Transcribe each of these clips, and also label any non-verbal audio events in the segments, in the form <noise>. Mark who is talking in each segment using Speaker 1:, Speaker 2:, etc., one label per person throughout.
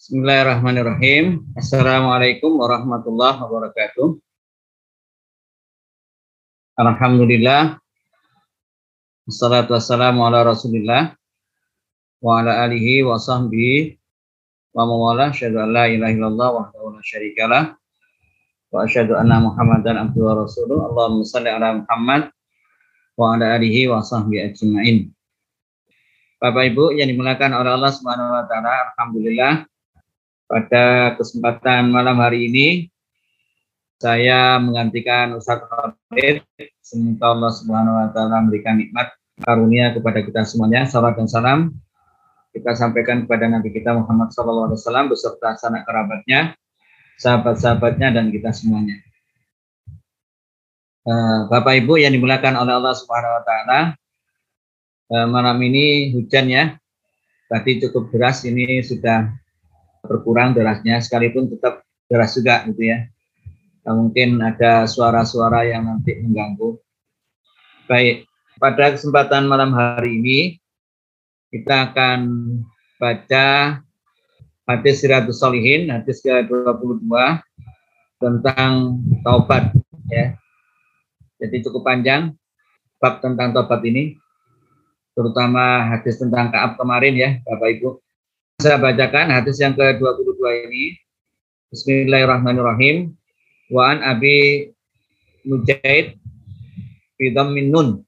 Speaker 1: Bismillahirrahmanirrahim. Assalamualaikum warahmatullahi wabarakatuh. Alhamdulillah. Wassalatu wassalamu ala rasulillah wa ala alihi wa sahbihi wa mawala syahadu an la ilaha illallah wahdahu la syarikalah wa asyhadu anna muhammadan abduhu wa rasuluh. Allahumma salli ala Muhammad wa ala alihi wa sahbihi ajma'in. Bapak Ibu yang dimuliakan oleh Allah Subhanahu wa taala, alhamdulillah pada kesempatan malam hari ini saya menggantikan Ustaz Khalid. Semoga Allah Subhanahu wa taala memberikan nikmat karunia kepada kita semuanya. Salam dan salam kita sampaikan kepada Nabi kita Muhammad SAW beserta sanak kerabatnya, sahabat-sahabatnya dan kita semuanya. Eh, Bapak Ibu yang dimuliakan oleh Allah Subhanahu wa taala, Eh, malam ini hujan ya. Tadi cukup deras, ini sudah berkurang derasnya, sekalipun tetap deras juga gitu ya. Nah, mungkin ada suara-suara yang nanti mengganggu. Baik, pada kesempatan malam hari ini kita akan baca hadis Siratus Solihin, hadis ke-22 tentang taubat ya. Jadi cukup panjang bab tentang taubat ini terutama hadis tentang Kaab kemarin ya, Bapak Ibu. Saya bacakan hadis yang ke-22 ini. Bismillahirrahmanirrahim. Wa an Abi Mujahid Fidam min nun.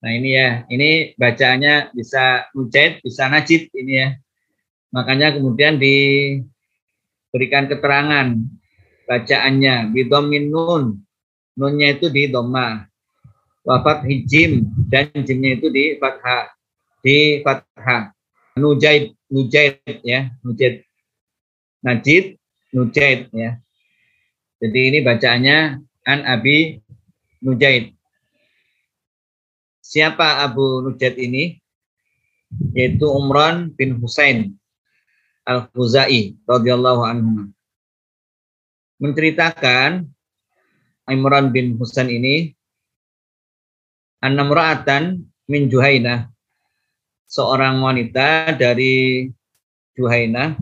Speaker 1: Nah ini ya, ini bacaannya bisa Mujahid, bisa Najib ini ya. Makanya kemudian diberikan keterangan bacaannya bidom min nun. Nunnya itu di doma wafat hijim dan jimnya itu di fathah di fathah nujaid nujaid ya. Nujaid. Najid nujaid ya. Jadi ini bacaannya an abi nujaid. Siapa Abu Nujaid ini? Yaitu Umran bin Husain Al-Khuzai radhiyallahu anhu. Menceritakan Imran bin Husain ini An-namra'atan min Juhainah. Seorang wanita dari Juhainah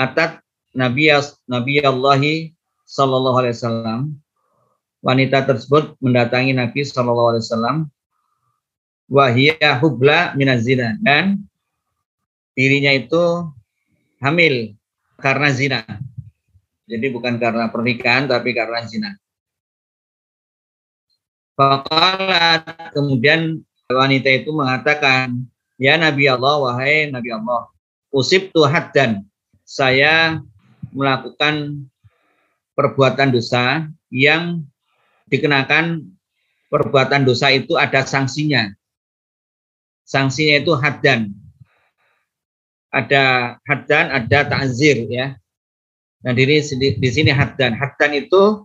Speaker 1: atat Nabi Nabi Allahi Sallallahu Alaihi Wasallam. Wanita tersebut mendatangi Nabi Sallallahu Alaihi Wasallam. Wahia hubla minazina dan dirinya itu hamil karena zina. Jadi bukan karena pernikahan tapi karena zina. Fakala kemudian wanita itu mengatakan, Ya Nabi Allah, wahai Nabi Allah, usip tuhat dan saya melakukan perbuatan dosa yang dikenakan perbuatan dosa itu ada sanksinya. Sanksinya itu haddan. Ada haddan, ada ta'zir ya. Nah, di, di sini haddan. Haddan itu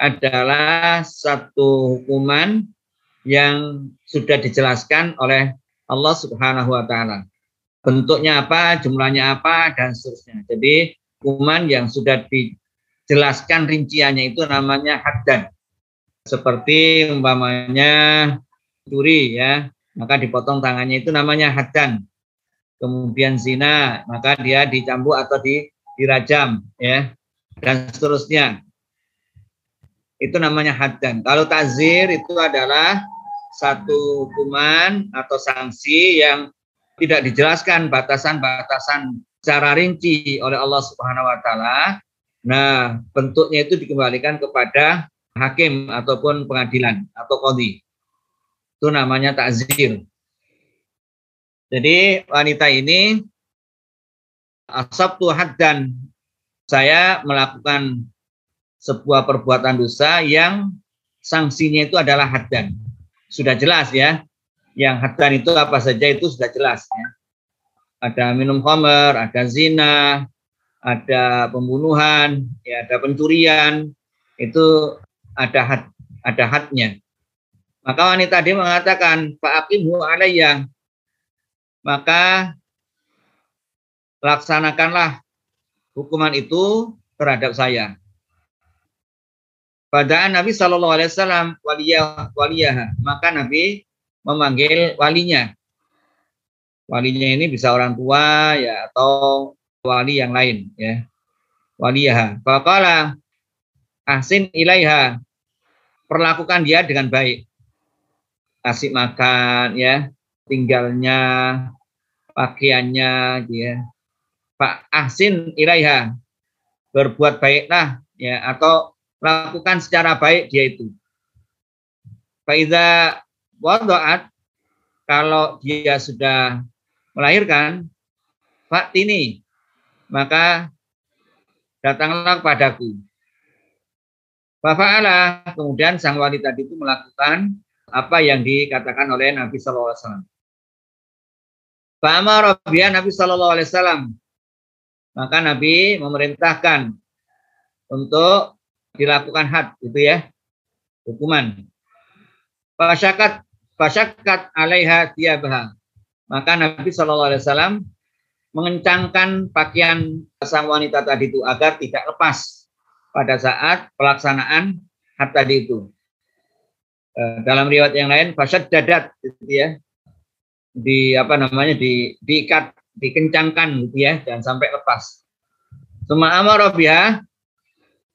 Speaker 1: adalah satu hukuman yang sudah dijelaskan oleh Allah Subhanahu wa taala. Bentuknya apa, jumlahnya apa dan seterusnya. Jadi hukuman yang sudah dijelaskan rinciannya itu namanya haddan. Seperti umpamanya curi ya, maka dipotong tangannya itu namanya haddan. Kemudian zina, maka dia dicambuk atau di, dirajam ya dan seterusnya itu namanya haddan. Kalau tazir itu adalah satu hukuman atau sanksi yang tidak dijelaskan batasan-batasan secara rinci oleh Allah Subhanahu wa taala. Nah, bentuknya itu dikembalikan kepada hakim ataupun pengadilan atau kodi. Itu namanya takzir. Jadi wanita ini asab haddan saya melakukan sebuah perbuatan dosa yang sanksinya itu adalah haddan. Sudah jelas ya. Yang haddan itu apa saja itu sudah jelas ya. Ada minum khamr, ada zina, ada pembunuhan, ya ada pencurian, itu ada had, ada hadnya. Maka wanita tadi mengatakan, Pak Aqimhu alayya. Maka laksanakanlah hukuman itu terhadap saya. Pada Nabi Shallallahu Alaihi Wasallam waliyah waliyah maka Nabi memanggil walinya. Walinya ini bisa orang tua ya atau wali yang lain ya. Waliyaha. Faqala ahsin ilaiha. Perlakukan dia dengan baik. Kasih makan ya, tinggalnya, pakaiannya ya. Pak ahsin ilaiha. Berbuat baiklah ya atau lakukan secara baik dia itu. Faiza wadu'at kalau dia sudah melahirkan Tini maka datanglah kepadaku. Fafa'ala, kemudian sang wanita itu melakukan apa yang dikatakan oleh Nabi Sallallahu Alaihi Wasallam. Fa'amar Nabi Sallallahu Alaihi Wasallam. Maka Nabi memerintahkan untuk dilakukan had, itu ya, hukuman. Fasyakat, fasyakat alaiha tiabaha. Maka Nabi Sallallahu Alaihi Wasallam mengencangkan pakaian sang wanita tadi itu agar tidak lepas pada saat pelaksanaan had tadi itu. Eh, dalam riwayat yang lain, fasad dadat, gitu ya, di apa namanya di diikat, dikencangkan, gitu ya, jangan sampai lepas. Suma amarobiah,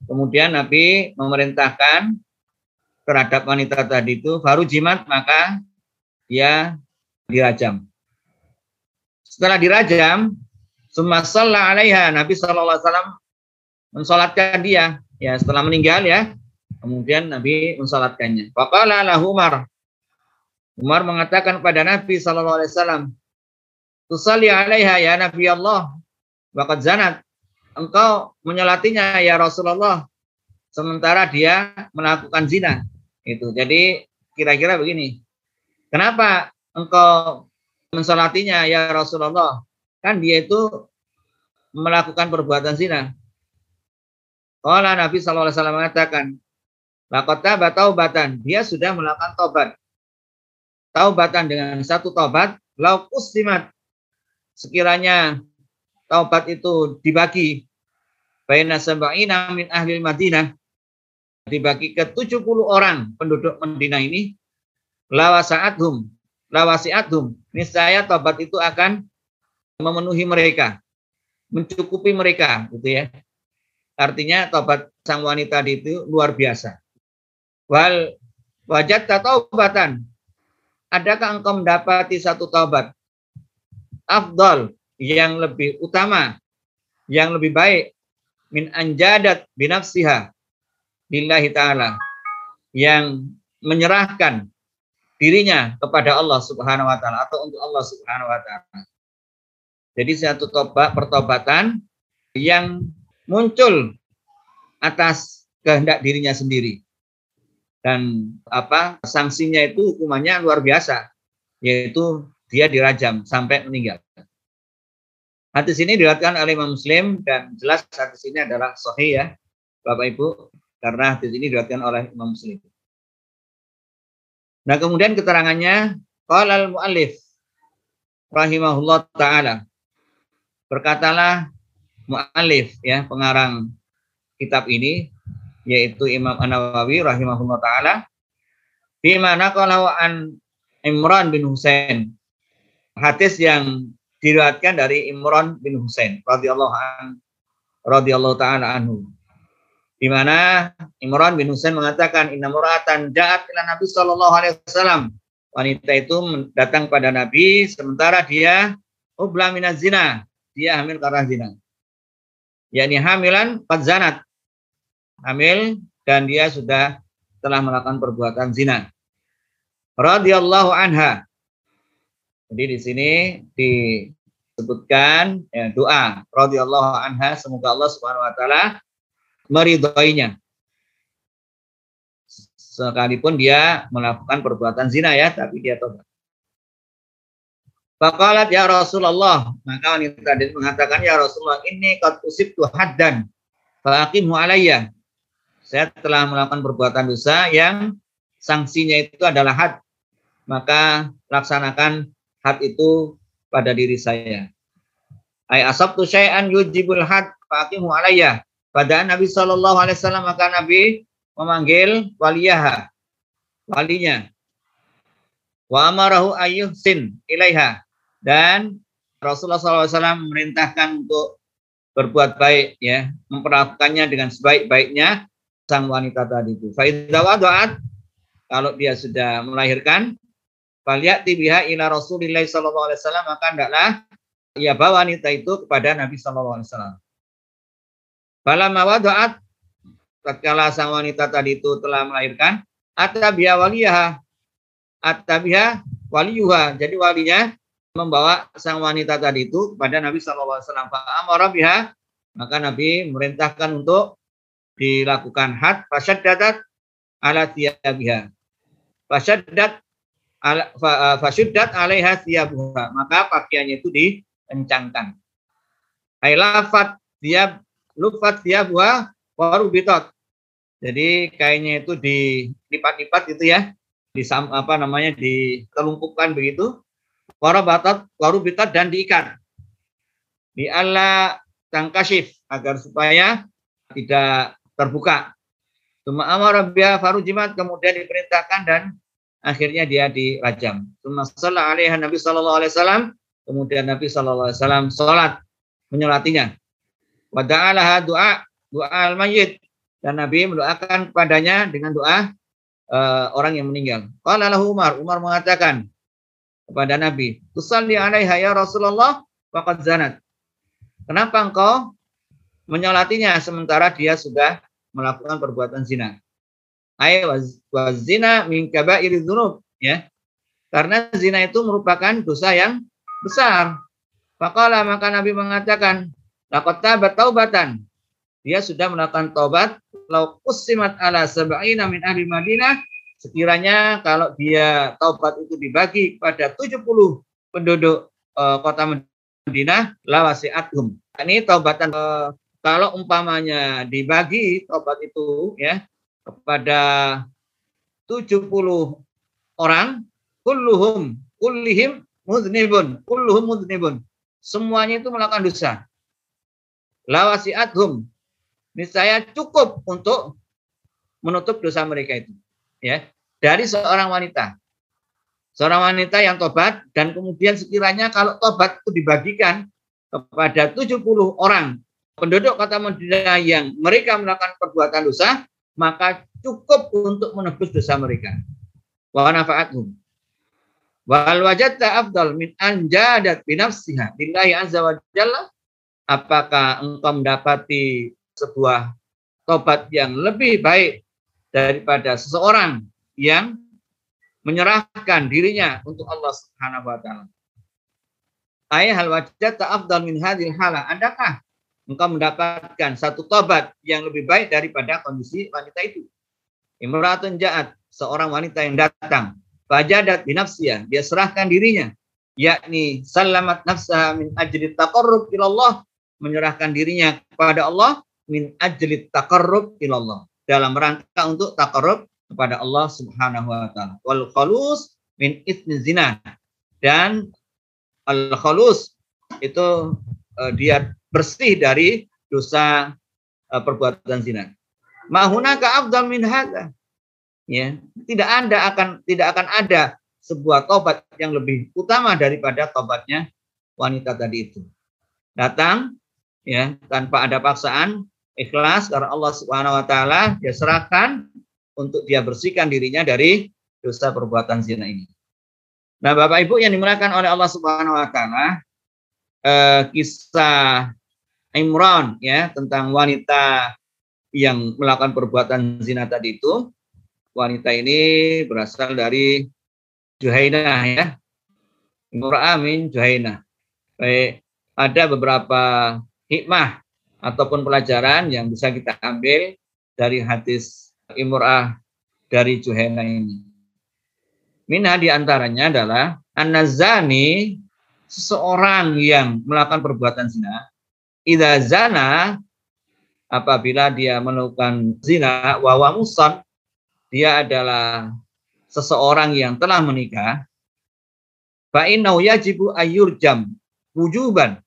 Speaker 1: kemudian Nabi memerintahkan terhadap wanita tadi itu, baru jimat maka dia dirajam. Setelah dirajam, summa alaiha Nabi sallallahu alaihi wasallam mensolatkan dia ya setelah meninggal ya. Kemudian Nabi mensolatkannya. Faqala lahu Umar. Umar mengatakan pada Nabi sallallahu alaihi wasallam, "Tusalli alaiha ya Nabi Allah, waqad zanat." Engkau menyolatinya ya Rasulullah sementara dia melakukan zina. Itu. Jadi kira-kira begini. Kenapa engkau mensolatinya ya Rasulullah. Kan dia itu melakukan perbuatan zina. Kalau Nabi SAW mengatakan, Lakota taubatan. Dia sudah melakukan taubat. Taubatan dengan satu taubat, lauk ustimat. Sekiranya taubat itu dibagi baina sab'ina min ahli Madinah dibagi ke 70 orang penduduk Madinah ini lawa sa'athum lawasiatum. Niscaya tobat itu akan memenuhi mereka, mencukupi mereka, gitu ya. Artinya tobat sang wanita itu luar biasa. Wal wajat taubatan. Adakah engkau mendapati satu taubat afdol yang lebih utama, yang lebih baik min anjadat binafsiha lillahi ta'ala yang menyerahkan dirinya kepada Allah Subhanahu wa taala atau untuk Allah Subhanahu wa taala. Jadi satu tobat pertobatan yang muncul atas kehendak dirinya sendiri. Dan apa sanksinya itu hukumannya luar biasa yaitu dia dirajam sampai meninggal. Hadis ini diriwayatkan oleh Imam Muslim dan jelas hadis ini adalah sahih ya Bapak Ibu karena hadis ini diriwayatkan oleh Imam Muslim. Nah, kemudian keterangannya qala al-muallif rahimahullah taala. Berkatalah muallif ya, pengarang kitab ini yaitu Imam An-Nawawi rahimahullah taala di mana kalau an Imran bin Husain hadis yang diriwayatkan dari Imran bin Husain radhiyallahu an radhiyallahu taala anhu di mana Imran bin Husain mengatakan inna muratan ja'at ila Nabi sallallahu alaihi wasallam. Wanita itu datang pada Nabi sementara dia ubla minaz zina. Dia hamil karena zina. yakni hamilan zanat. Hamil dan dia sudah telah melakukan perbuatan zina. Radhiyallahu anha. Jadi di sini disebutkan ya, doa radhiyallahu anha semoga Allah Subhanahu wa taala meridhoinya. Sekalipun dia melakukan perbuatan zina ya, tapi dia tobat. Fakalat ya Rasulullah. Maka wanita tadi mengatakan, ya Rasulullah, ini qad usibtu haddan. Faqimhu alayya. Saya telah melakukan perbuatan dosa yang sanksinya itu adalah had. Maka laksanakan had itu pada diri saya. Ay asabtu syai'an yujibul had faqimhu alayya. Pada Nabi Wasallam maka Nabi memanggil waliyaha, walinya. Wa amarahu sin ilaiha dan Rasulullah SAW memerintahkan untuk berbuat baik ya, memperlakukannya dengan sebaik-baiknya sang wanita tadi itu. Faidah kalau dia sudah melahirkan, Faliyati biha ila Rasulillah sallallahu alaihi wasallam maka hendaklah ia bawa wanita itu kepada Nabi sallallahu alaihi wasallam. Falamma wada'at tatkala sang wanita tadi itu telah melahirkan, atabiha waliyaha. Atabiha waliyuha. Jadi walinya membawa sang wanita tadi itu kepada Nabi sallallahu alaihi wasallam. Fa'amara biha maka Nabi merintahkan untuk dilakukan had fasyaddadat ala tiyabiha. Fasyaddat fasyuddat alaiha siyabuha. Maka pakaiannya itu dikencangkan. Ailafat siab lufat siyabuha warubitot. Jadi kainnya itu dilipat-lipat gitu ya. Di apa namanya ditelungkupkan begitu. Warabatat warubitot dan diikat. Di ala tangkashif agar supaya tidak terbuka. Cuma amar farujimat kemudian diperintahkan dan akhirnya dia dirajam. Summa alaiha Nabi sallallahu alaihi wasallam, kemudian Nabi sallallahu alaihi wasallam salat menyolatinya. Wa da'alaha doa doa al-mayyit dan Nabi mendoakan kepadanya dengan doa uh, orang yang meninggal. Qala Umar, Umar mengatakan kepada Nabi, "Tusalli alaiha ya Rasulullah faqad zanat." Kenapa engkau menyolatinya sementara dia sudah melakukan perbuatan zina? Ay wazina min kabairi dzunub ya. Karena zina itu merupakan dosa yang besar. Faqala maka Nabi mengatakan, laqad tabat taubatan. Dia sudah melakukan taubat lau qusimat ala sab'ina min ahli Madinah sekiranya kalau dia taubat itu dibagi kepada 70 penduduk uh, kota Madinah lawasiathum. Ini taubatan uh, kalau umpamanya dibagi taubat itu ya kepada 70 orang kulluhum kullihim mudnibun kulluhum mudnibun semuanya itu melakukan dosa. Lawasiathum saya cukup untuk menutup dosa mereka itu ya dari seorang wanita. Seorang wanita yang tobat dan kemudian sekiranya kalau tobat itu dibagikan kepada 70 orang penduduk kota Madinah yang mereka melakukan perbuatan dosa maka cukup untuk menebus dosa mereka. Wa nafa'athum. Wal wajadta afdal min anjadat binafsiha lillahi azza wa jalla. Apakah engkau mendapati sebuah tobat yang lebih baik daripada seseorang yang menyerahkan dirinya untuk Allah Subhanahu wa taala. Ayah hal wajadta afdal min hadhil hala. Adakah engkau mendapatkan satu tobat yang lebih baik daripada kondisi wanita itu. Imratun ja'at, seorang wanita yang datang. Fajadat binafsiyah, dia serahkan dirinya. Yakni salamat nafsah min ajli taqarrub ilallah. Menyerahkan dirinya kepada Allah min ajli taqarrub ilallah. Dalam rangka untuk taqarrub kepada Allah subhanahu wa ta'ala. Wal khalus min ismi zina. Dan al khalus itu uh, dia bersih dari dosa uh, perbuatan zina. Mahunaka afdal min hadza. Ya, tidak ada akan tidak akan ada sebuah tobat yang lebih utama daripada tobatnya wanita tadi itu. Datang ya tanpa ada paksaan, ikhlas karena Allah Subhanahu wa taala dia serahkan untuk dia bersihkan dirinya dari dosa perbuatan zina ini. Nah, Bapak Ibu yang dimuliakan oleh Allah Subhanahu wa taala, eh, kisah Imran ya tentang wanita yang melakukan perbuatan zina tadi itu. Wanita ini berasal dari Juhainah ya. Imra'ah min Juhainah. Baik, ada beberapa hikmah ataupun pelajaran yang bisa kita ambil dari hadis Imra'ah dari Juhainah ini. Minha di antaranya adalah An-Nazani seseorang yang melakukan perbuatan zina, idza zana apabila dia melakukan zina wa musan dia adalah seseorang yang telah menikah fa innahu yajibu jam wujuban.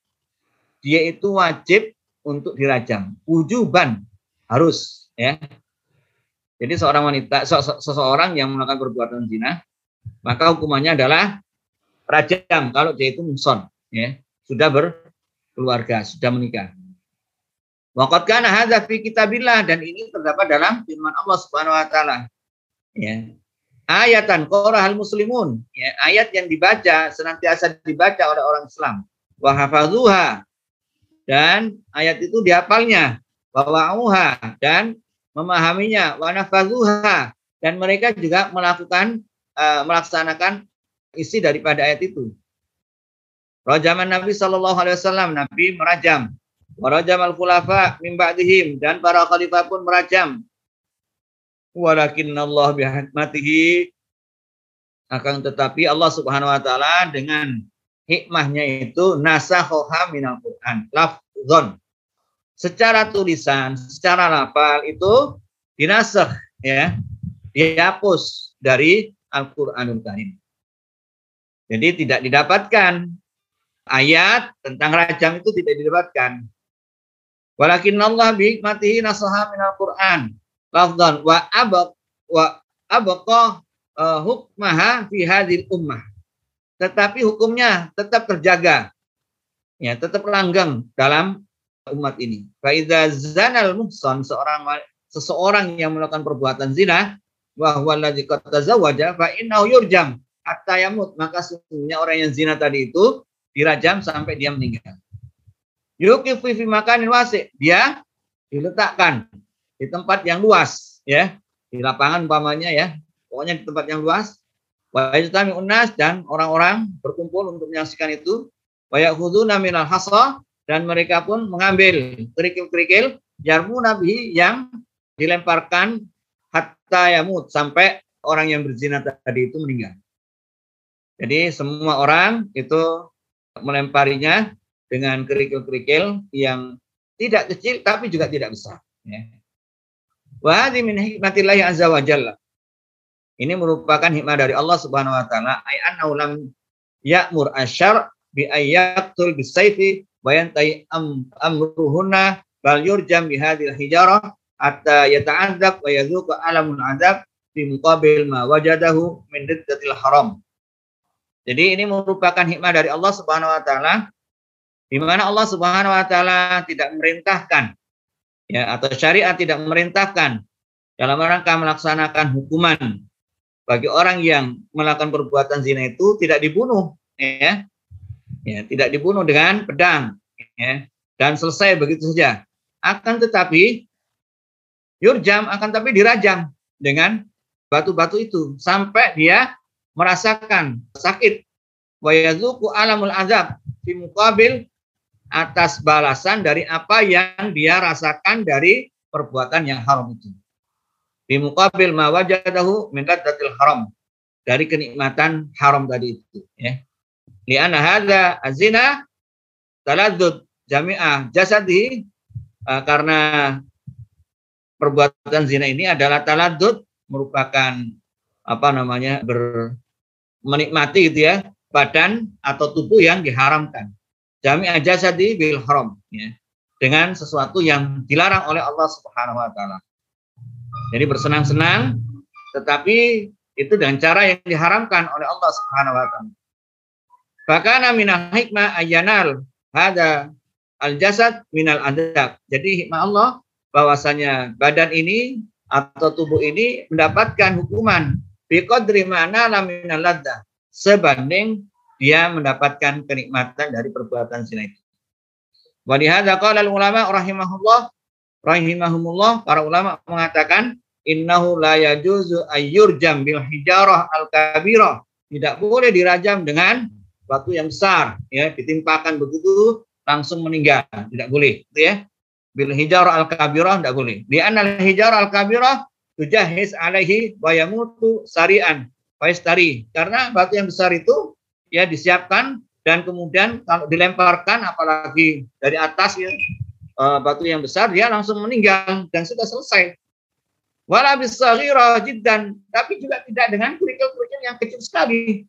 Speaker 1: Dia itu wajib untuk dirajam wujuban harus ya. Jadi seorang wanita seseorang yang melakukan perbuatan zina maka hukumannya adalah rajam kalau dia itu muson ya sudah berkeluarga sudah menikah Waqat kana hadza fi kitabillah dan ini terdapat dalam firman Allah Subhanahu wa taala. Ya. Ayatan qara'al muslimun, ya, ayat yang dibaca senantiasa dibaca oleh orang Islam. Wa hafazuha dan ayat itu dihafalnya, wa dan memahaminya, wa dan mereka juga melakukan uh, melaksanakan isi daripada ayat itu. Rajaman Nabi Shallallahu Alaihi Wasallam Nabi merajam Warajam al-khulafa min ba'dihim dan para khalifah pun merajam. Walakin Allah bihikmatihi akan tetapi Allah Subhanahu wa taala dengan hikmahnya itu nasakhoha minal Quran lafzon secara tulisan secara lafal itu dinasakh ya dihapus dari Al-Qur'anul Karim. Jadi tidak didapatkan ayat tentang rajam itu tidak didapatkan. Walakin Allah bihikmatihi nasaha minal Qur'an. Lafdan wa abaq wa abqa uh, hukmaha fi hadhil ummah. Tetapi hukumnya tetap terjaga. Ya, tetap langgeng dalam umat ini. Faiza zanal muhsan seorang seseorang yang melakukan perbuatan zina wa huwa allazi qad tazawwaja fa innahu yurjam hatta yamut maka sesungguhnya orang yang zina tadi itu dirajam sampai dia meninggal. Yukifu fi makanin wasi. Dia diletakkan di tempat yang luas, ya. Di lapangan umpamanya ya. Pokoknya di tempat yang luas. Wa yajtami unas dan orang-orang berkumpul untuk menyaksikan itu. Wa ya'khuduna minal hasa dan mereka pun mengambil kerikil-kerikil jarmu nabi yang dilemparkan hatta yamut sampai orang yang berzina tadi itu meninggal. Jadi semua orang itu melemparinya dengan kerikil-kerikil yang tidak kecil tapi juga tidak besar. Ya. Wa min hikmatillahi azza wa jalla. Ini merupakan hikmah dari Allah Subhanahu wa taala ay annahu lam ya'mur asyar bi ayyaqtul bisayfi wa yantai am, amruhunna bal yurjam bi hadhil hijarah hatta yata'adzab wa yadhuqa alamul adzab fi muqabil ma wajadahu min riddatil haram. Jadi ini merupakan hikmah dari Allah Subhanahu wa taala di mana Allah Subhanahu wa taala tidak memerintahkan ya atau syariat tidak memerintahkan dalam rangka melaksanakan hukuman bagi orang yang melakukan perbuatan zina itu tidak dibunuh ya. Ya tidak dibunuh dengan pedang ya dan selesai begitu saja. Akan tetapi yurjam akan tapi dirajam dengan batu-batu itu sampai dia merasakan sakit wa alamul azab di mukabil atas balasan dari apa yang dia rasakan dari perbuatan yang haram itu. Di mukabil ma wajadahu min haram. Dari kenikmatan haram tadi itu. Ya. Lianna hadza azina taladzud jami'ah jasadi uh, karena perbuatan zina ini adalah taladzud merupakan apa namanya ber menikmati gitu ya badan atau tubuh yang diharamkan jami jasadi bil haram ya dengan sesuatu yang dilarang oleh Allah Subhanahu wa taala. Jadi bersenang-senang tetapi itu dengan cara yang diharamkan oleh Allah Subhanahu wa taala. Bahkan minal hikmah ayanal hada al jasad minal adab. Jadi hikmah Allah bahwasanya badan ini atau tubuh ini mendapatkan hukuman biqadri mana laminal ladda sebanding dia mendapatkan kenikmatan dari perbuatan zina itu. Wa lihadza qala ulama rahimahullah rahimahumullah para ulama mengatakan innahu la yajuzu ayyurjam bil hijarah al kabirah. Tidak boleh dirajam dengan batu yang besar ya ditimpakan begitu langsung meninggal tidak boleh gitu ya bil hijarah al kabirah tidak boleh di anal hijarah al kabirah tujahis alaihi wa yamutu sarian faistari karena batu yang besar itu ya disiapkan dan kemudian kalau dilemparkan apalagi dari atas ya uh, batu yang besar dia langsung meninggal dan sudah selesai. Wala bisaghira tapi juga tidak dengan kerikil-kerikil yang kecil sekali.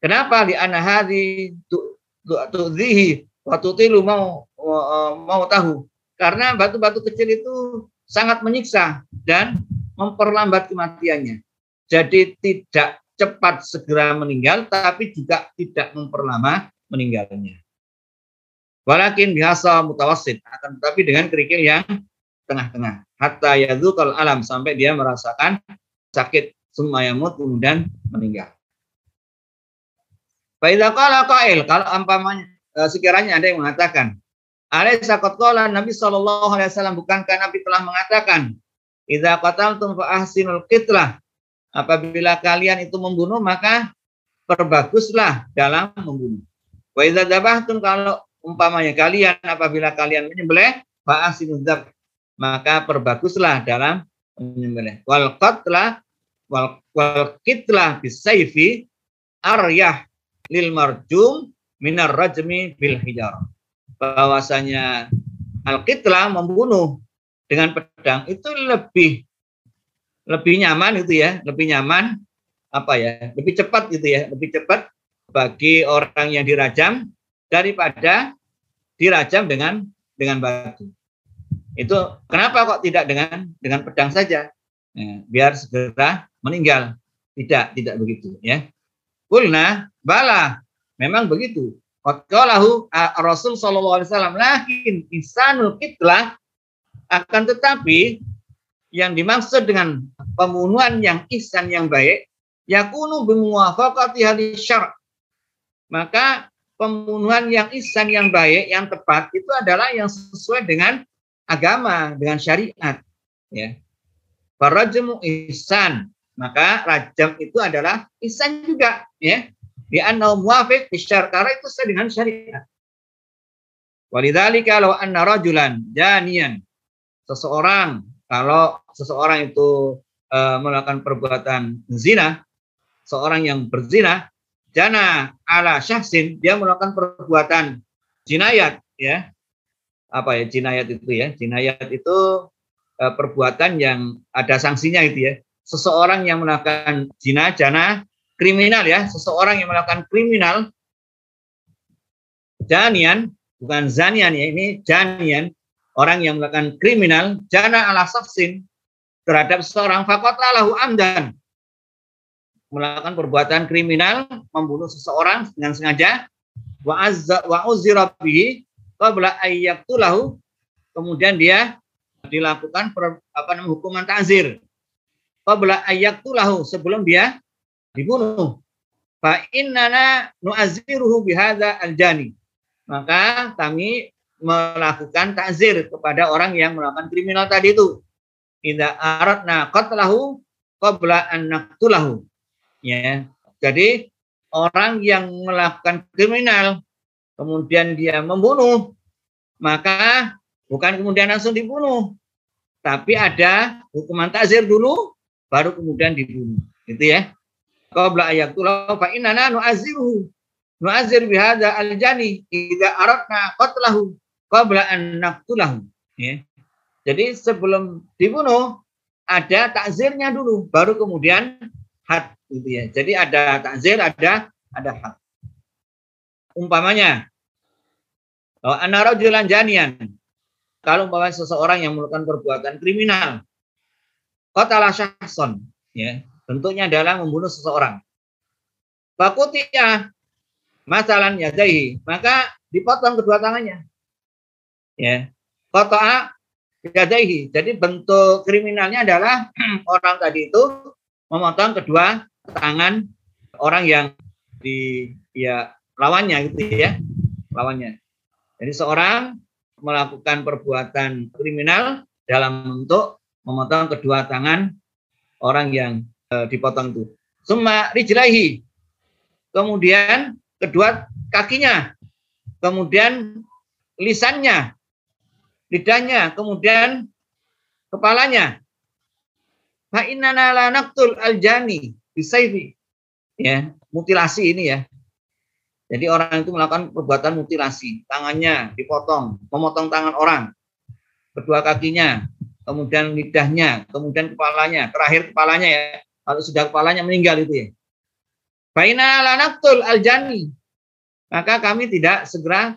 Speaker 1: Kenapa? Di anahadi tu'zihi wa tutilu mau mau tahu. Karena batu-batu kecil itu sangat menyiksa dan memperlambat kematiannya. Jadi tidak cepat segera meninggal, tapi juga tidak memperlama meninggalnya. Walakin biasa mutawasid, akan tetapi dengan kerikil yang tengah-tengah. Hatta yadzukal alam, sampai dia merasakan sakit, sumayamut, kemudian meninggal. Faidah kala kail, kalau ampamanya, eh, sekiranya ada yang mengatakan, Alaisa qad Nabi sallallahu alaihi wasallam bukankah Nabi telah mengatakan, "Idza qataltum fa ahsinul qitlah." Apabila kalian itu membunuh maka perbaguslah dalam membunuh. Wa idza dzabahtum kalau umpamanya kalian apabila kalian menyembelih fa ahsinul maka perbaguslah dalam menyembelih. Wal qatla wal, wal qitlah bisayfi aryah lil marjum minar rajmi bil hijarah bahwasanya al-qitlah membunuh dengan pedang itu lebih lebih nyaman itu ya, lebih nyaman apa ya, lebih cepat gitu ya, lebih cepat bagi orang yang dirajam daripada dirajam dengan dengan batu. Itu kenapa kok tidak dengan dengan pedang saja? Ya, biar segera meninggal. Tidak, tidak begitu ya. Kulna bala, memang begitu. Qatqalahu Rasul sallallahu alaihi wasallam lakin insanul kitlah akan tetapi yang dimaksud dengan pembunuhan yang ihsan yang baik yakunu bimuwafaqati hadis syar' maka pembunuhan yang ihsan yang baik yang tepat itu adalah yang sesuai dengan agama dengan syariat ya. Farajmu ihsan. Maka rajam itu adalah ihsan juga ya di anna muwafiq bisyar karena itu sesuai dengan syariat. Walidzalika law anna rajulan janian seseorang kalau seseorang itu uh, melakukan perbuatan zina, seorang yang berzina, jana ala syahsin, dia melakukan perbuatan jinayat, ya. Apa ya jinayat itu ya? Jinayat itu uh, perbuatan yang ada sanksinya itu ya. Seseorang yang melakukan zina, jana, kriminal ya, seseorang yang melakukan kriminal janian, bukan zanian ya, ini janian, orang yang melakukan kriminal, jana ala saksin terhadap seorang fakot lalahu amdan. Melakukan perbuatan kriminal, membunuh seseorang dengan sengaja, wa azza wa uzira bihi qabla ayyatulahu kemudian dia dilakukan per, apa namanya hukuman ta'zir qabla ayyatulahu sebelum dia dibunuh. Fa innana nu'aziruhu bihadza aljani. Maka kami melakukan takzir kepada orang yang melakukan kriminal tadi itu. Idza aradna qatlahu qabla an naqtulahu. Ya. Jadi orang yang melakukan kriminal kemudian dia membunuh maka bukan kemudian langsung dibunuh tapi ada hukuman takzir dulu baru kemudian dibunuh. Itu ya qabla ayatulahu fa innana nu'azziruhu nu'azzir bihadza al-jani idza aradna qatlahu qabla an naqtulahu ya. Jadi sebelum dibunuh ada takzirnya dulu baru kemudian had gitu ya. Jadi ada takzir, ada ada had. Umpamanya bahwa anara jalan janian kalau umpamanya seseorang yang melakukan perbuatan kriminal qatala syahson ya Bentuknya adalah membunuh seseorang. Fakutia masalan yadaihi. Maka dipotong kedua tangannya. Ya. Kotoa yadaihi. Jadi bentuk kriminalnya adalah <clears throat> orang tadi itu memotong kedua tangan orang yang di ya lawannya gitu ya. Lawannya. Jadi seorang melakukan perbuatan kriminal dalam bentuk memotong kedua tangan orang yang dipotong itu. Summa rijlaihi. Kemudian kedua kakinya. Kemudian lisannya, lidahnya, kemudian kepalanya. Fa innana la naqtul aljani bisayfi. Ya, mutilasi ini ya. Jadi orang itu melakukan perbuatan mutilasi, tangannya dipotong, memotong tangan orang, kedua kakinya, kemudian lidahnya, kemudian kepalanya, terakhir kepalanya ya, kalau sudah kepalanya meninggal itu ya. Baina lanaktul aljani. Maka kami tidak segera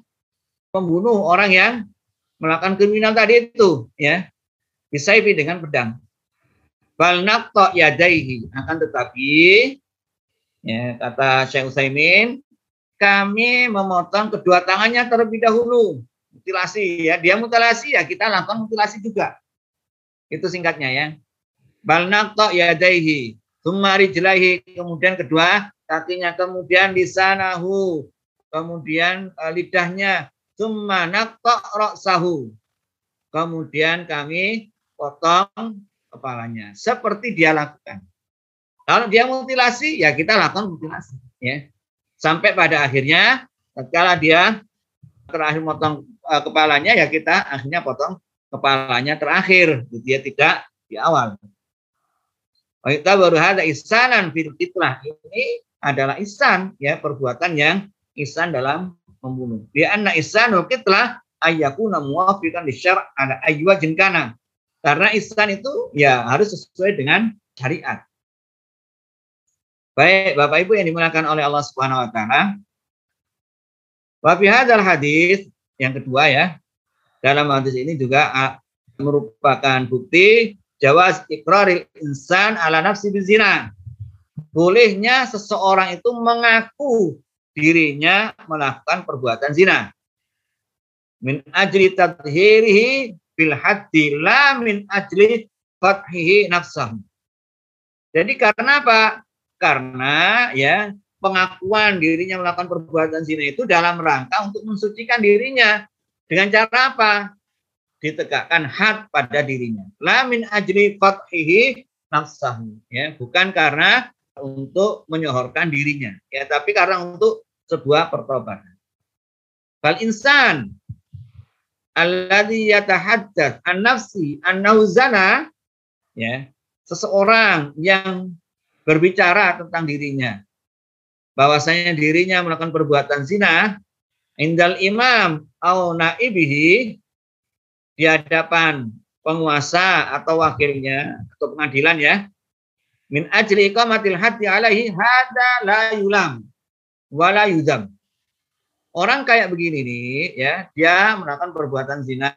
Speaker 1: membunuh orang yang melakukan kriminal tadi itu ya. Bisaifi dengan pedang. Bal naqta yadaihi akan tetapi Ya, kata Syekh Utsaimin, kami memotong kedua tangannya terlebih dahulu. Mutilasi ya, dia mutilasi ya kita lakukan mutilasi juga. Itu singkatnya ya. Bal naqta yadaihi, tsumma rijlaihi, kemudian kedua kakinya, kemudian lisanahu, kemudian uh, lidahnya, tsumma naqta ra'sahu. Kemudian kami potong kepalanya seperti dia lakukan. Kalau dia mutilasi, ya kita lakukan mutilasi. Ya. Sampai pada akhirnya, ketika dia terakhir potong uh, kepalanya, ya kita akhirnya potong kepalanya terakhir. Dia tidak di awal. Kita baru ada isanan fil Ini adalah isan, ya perbuatan yang isan dalam membunuh. Dia anak isanul kitlah ayyakuna muwafiqan di syar' ada aywa jinkana. Karena isan itu ya harus sesuai dengan syariat. Baik, Bapak Ibu yang dimuliakan oleh Allah Subhanahu wa taala. Wa fi hadzal hadis yang kedua ya. Dalam hadis ini juga merupakan bukti jawaz ikraril insan ala nafsi bizina. Bolehnya seseorang itu mengaku dirinya melakukan perbuatan zina. Min ajli tadhirihi bil haddi la min ajli fathihi nafsah. Jadi karena apa? Karena ya pengakuan dirinya melakukan perbuatan zina itu dalam rangka untuk mensucikan dirinya. Dengan cara apa? Ditegakkan had pada dirinya. La min ajli fathihi nafsahu. Ya, bukan karena untuk menyohorkan dirinya. Ya, tapi karena untuk sebuah pertobatan. Bal insan alladhi yatahaddath an nafsi annahu zana ya seseorang yang berbicara tentang dirinya bahwasanya dirinya melakukan perbuatan zina indal imam au naibihi di hadapan penguasa atau wakilnya atau pengadilan ya. Min ajli iqamatil haddi alaihi hada la yulam wala yudam orang kayak begini nih ya dia melakukan perbuatan zina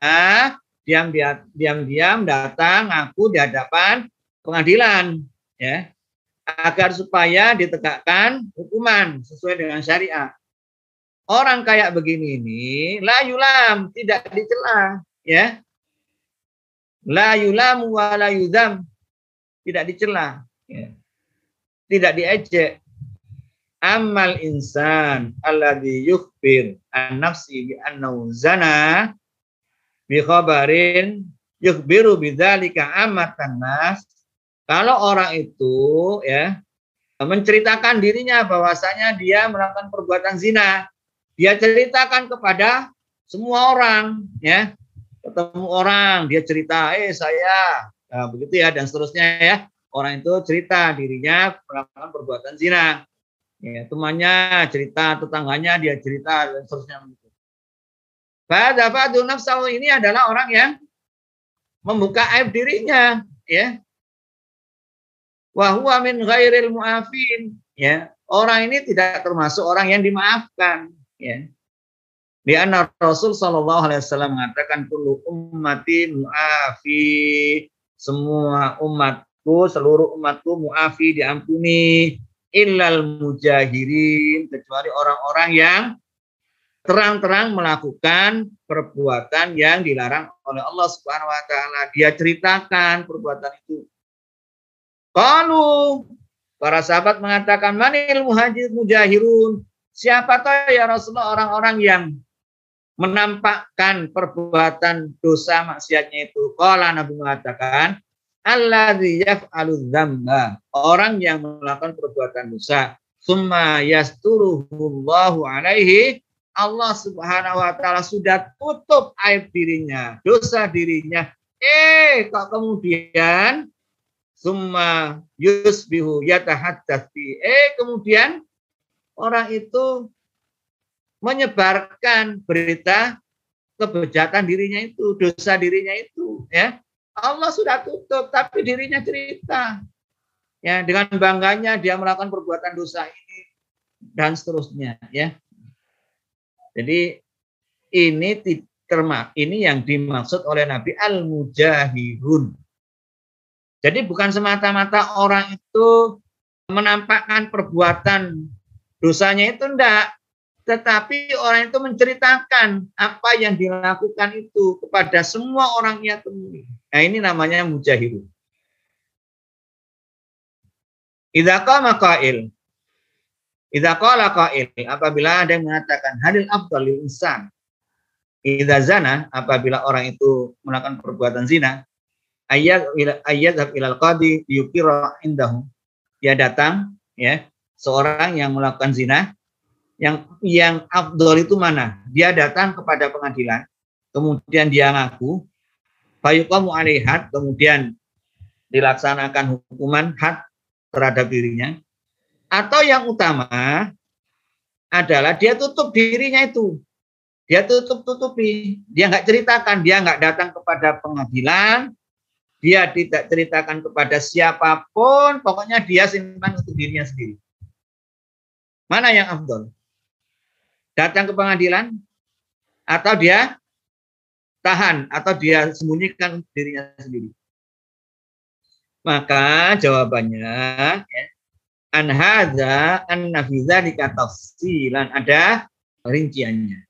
Speaker 1: diam diam diam datang ngaku di hadapan pengadilan ya agar supaya ditegakkan hukuman sesuai dengan syariat. Orang kayak begini ini la yulam tidak dicela ya. La yulam wa la yudam tidak dicela ya. Tidak diejek. Amal insan alladhi yukhbir an nafsi bi annahu zana bi khabarin yukhbiru bidzalika amatan nas kalau orang itu ya menceritakan dirinya bahwasanya dia melakukan perbuatan zina, dia ceritakan kepada semua orang ya. Ketemu orang, dia cerita, "Eh, saya." Nah, begitu ya dan seterusnya ya. Orang itu cerita dirinya melakukan perbuatan zina. Ya, temannya cerita, tetangganya dia cerita dan seterusnya begitu. Pada fadu ini adalah orang yang membuka aib dirinya, ya Wahwa min ghairil mu'afin. Ya, orang ini tidak termasuk orang yang dimaafkan. Ya. Di anna Rasul Shallallahu Alaihi Wasallam mengatakan kullu ummati mu'afi semua umatku seluruh umatku mu'afi diampuni illal mujahirin kecuali orang-orang yang terang-terang melakukan perbuatan yang dilarang oleh Allah Subhanahu wa taala. Dia ceritakan perbuatan itu kalau para sahabat mengatakan manil muhajir mujahirun. Siapa tahu ya Rasulullah orang-orang yang menampakkan perbuatan dosa maksiatnya itu. Kalau Nabi mengatakan alladzi yaf'alu dzamba. Orang yang melakukan perbuatan dosa. Summa yasturuhullahu alaihi. Allah subhanahu wa ta'ala sudah tutup aib dirinya, dosa dirinya. Eh, kok kemudian Summa yusbihu yatahaddath fi. Eh kemudian orang itu menyebarkan berita kebejatan dirinya itu, dosa dirinya itu, ya. Allah sudah tutup, tapi dirinya cerita. Ya, dengan bangganya dia melakukan perbuatan dosa ini dan seterusnya, ya. Jadi ini termak ini yang dimaksud oleh Nabi al-mujahirun jadi bukan semata-mata orang itu menampakkan perbuatan dosanya itu enggak, tetapi orang itu menceritakan apa yang dilakukan itu kepada semua orang yang temui. Nah ini namanya mujahidun. Idza qama qail. Idza apabila ada yang mengatakan hadil afdal insan. Idza zana, apabila orang itu melakukan perbuatan zina, ayat ayat ilal qadi yukira indahu. Dia datang ya, seorang yang melakukan zina yang yang afdol itu mana? Dia datang kepada pengadilan, kemudian dia ngaku, fayuqamu alaihat, kemudian dilaksanakan hukuman had terhadap dirinya. Atau yang utama adalah dia tutup dirinya itu. Dia tutup-tutupi. Dia nggak ceritakan. Dia nggak datang kepada pengadilan. Dia tidak ceritakan kepada siapa pun. Pokoknya dia simpan untuk dirinya sendiri. Mana yang afdol? Datang ke pengadilan atau dia tahan atau dia sembunyikan dirinya sendiri. Maka jawabannya ya, an hadza an nafiza tafsilan ada rinciannya.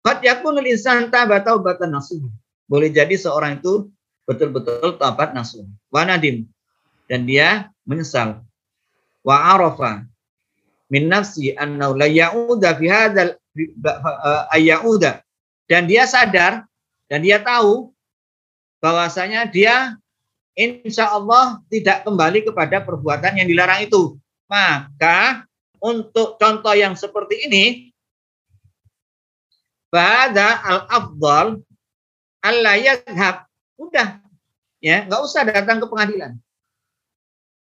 Speaker 1: Qad yakunul insan taba taubatan nasuh. Boleh jadi seorang itu betul-betul tabat nasuh. Wa nadim dan dia menyesal. Wa arafa min nafsi annahu la ya'uda fi hadzal ayyauda dan dia sadar dan dia tahu bahwasanya dia insya Allah tidak kembali kepada perbuatan yang dilarang itu. Maka untuk contoh yang seperti ini, pada al-afdal Allah yadhab. Udah. Ya, nggak usah datang ke pengadilan.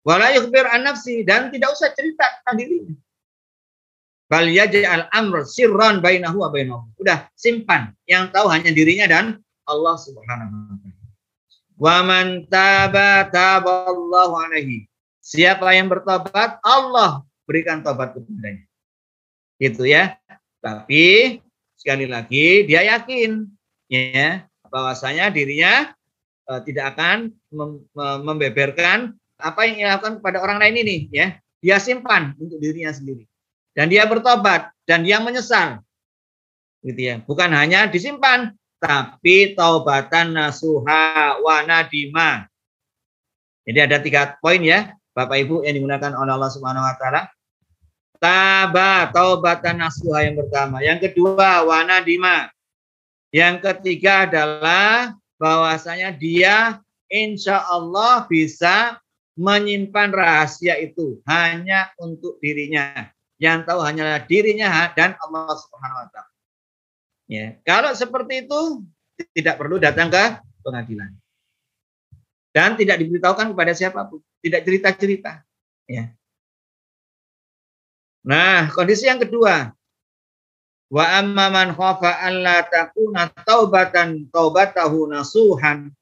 Speaker 1: Wala yukhbir an nafsi dan tidak usah cerita tentang dirinya. Bal yaj'al amr sirran bainahu wa bainahu. Udah simpan. Yang tahu hanya dirinya dan Allah Subhanahu wa taala. Wa man taba taballahu alaihi. Siapa yang bertobat, Allah berikan tobat kepadanya. Gitu ya. Tapi sekali lagi dia yakin ya bahwasanya dirinya uh, tidak akan mem membeberkan apa yang dilakukan kepada orang lain ini ya. Dia simpan untuk dirinya sendiri. Dan dia bertobat dan dia menyesal. Gitu ya. Bukan hanya disimpan tapi taubatan nasuha wa nadima. Jadi ada tiga poin ya, Bapak Ibu yang digunakan oleh Allah Subhanahu wa taala. Taba taubatan nasuha yang pertama, yang kedua wa nadima. Yang ketiga adalah bahwasanya dia insya Allah bisa menyimpan rahasia itu hanya untuk dirinya. Yang tahu hanyalah dirinya dan Allah Subhanahu wa taala. Ya, kalau seperti itu tidak perlu datang ke pengadilan. Dan tidak diberitahukan kepada siapa pun, tidak cerita-cerita. Ya. Nah, kondisi yang kedua, wa amma man khafa alla takuna taubatan taubatahu nasuhan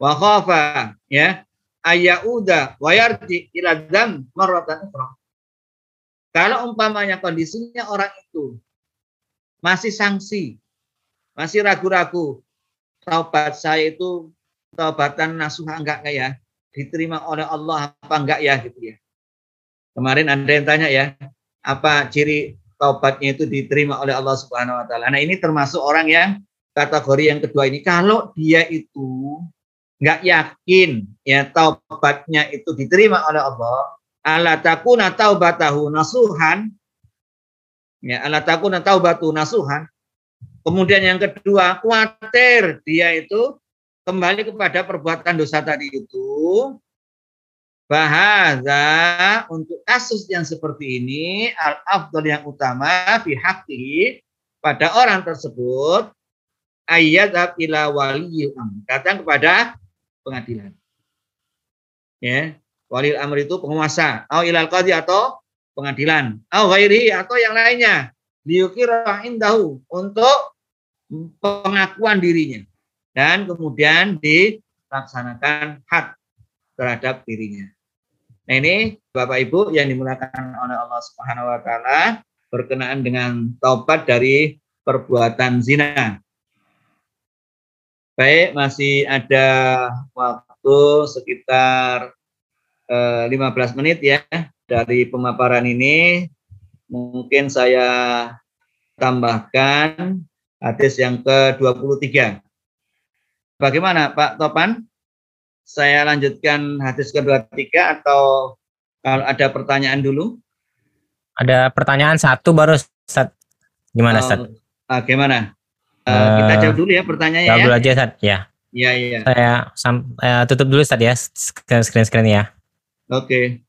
Speaker 1: wa khafa ya ayauda wa yarji ila dzam marratan ukhra. Kalau umpamanya kondisinya orang itu masih sanksi, masih ragu-ragu taubat saya itu taubatan nasuha enggak ya? Diterima oleh Allah apa enggak ya? Gitu ya. Kemarin ada yang tanya ya apa ciri taubatnya itu diterima oleh Allah Subhanahu wa taala? Nah ini termasuk orang yang kategori yang kedua ini. Kalau dia itu enggak yakin ya taubatnya itu diterima oleh Allah. Ala takuna taubatahu nasuhan. Ya ala takuna taubatu nasuhan. Kemudian yang kedua, khawatir dia itu kembali kepada perbuatan dosa tadi itu. Bahasa untuk kasus yang seperti ini, al-afdal yang utama bihaqi pada orang tersebut ayat ila wali datang kepada pengadilan. Ya, wali amr itu penguasa, atau ilal qadi atau pengadilan, atau ghairi atau yang lainnya liukira indahu untuk pengakuan dirinya dan kemudian dilaksanakan had terhadap dirinya. Nah ini Bapak Ibu yang dimulakan oleh Allah Subhanahu wa taala berkenaan dengan taubat dari perbuatan zina. Baik, masih ada waktu sekitar eh, 15 menit ya dari pemaparan ini. Mungkin saya tambahkan hadis yang ke-23. Bagaimana Pak Topan? Saya lanjutkan hadis ke-23 atau kalau ada pertanyaan dulu?
Speaker 2: Ada pertanyaan satu baru Ustaz. Gimana Ustaz?
Speaker 1: Oh, ah, gimana? Uh, kita jawab dulu ya pertanyaannya
Speaker 2: jawab ya. dulu aja Ustaz, ya.
Speaker 1: Iya, iya.
Speaker 2: Saya sam, uh, tutup dulu Ustaz ya screen screen, screen ya.
Speaker 1: Oke.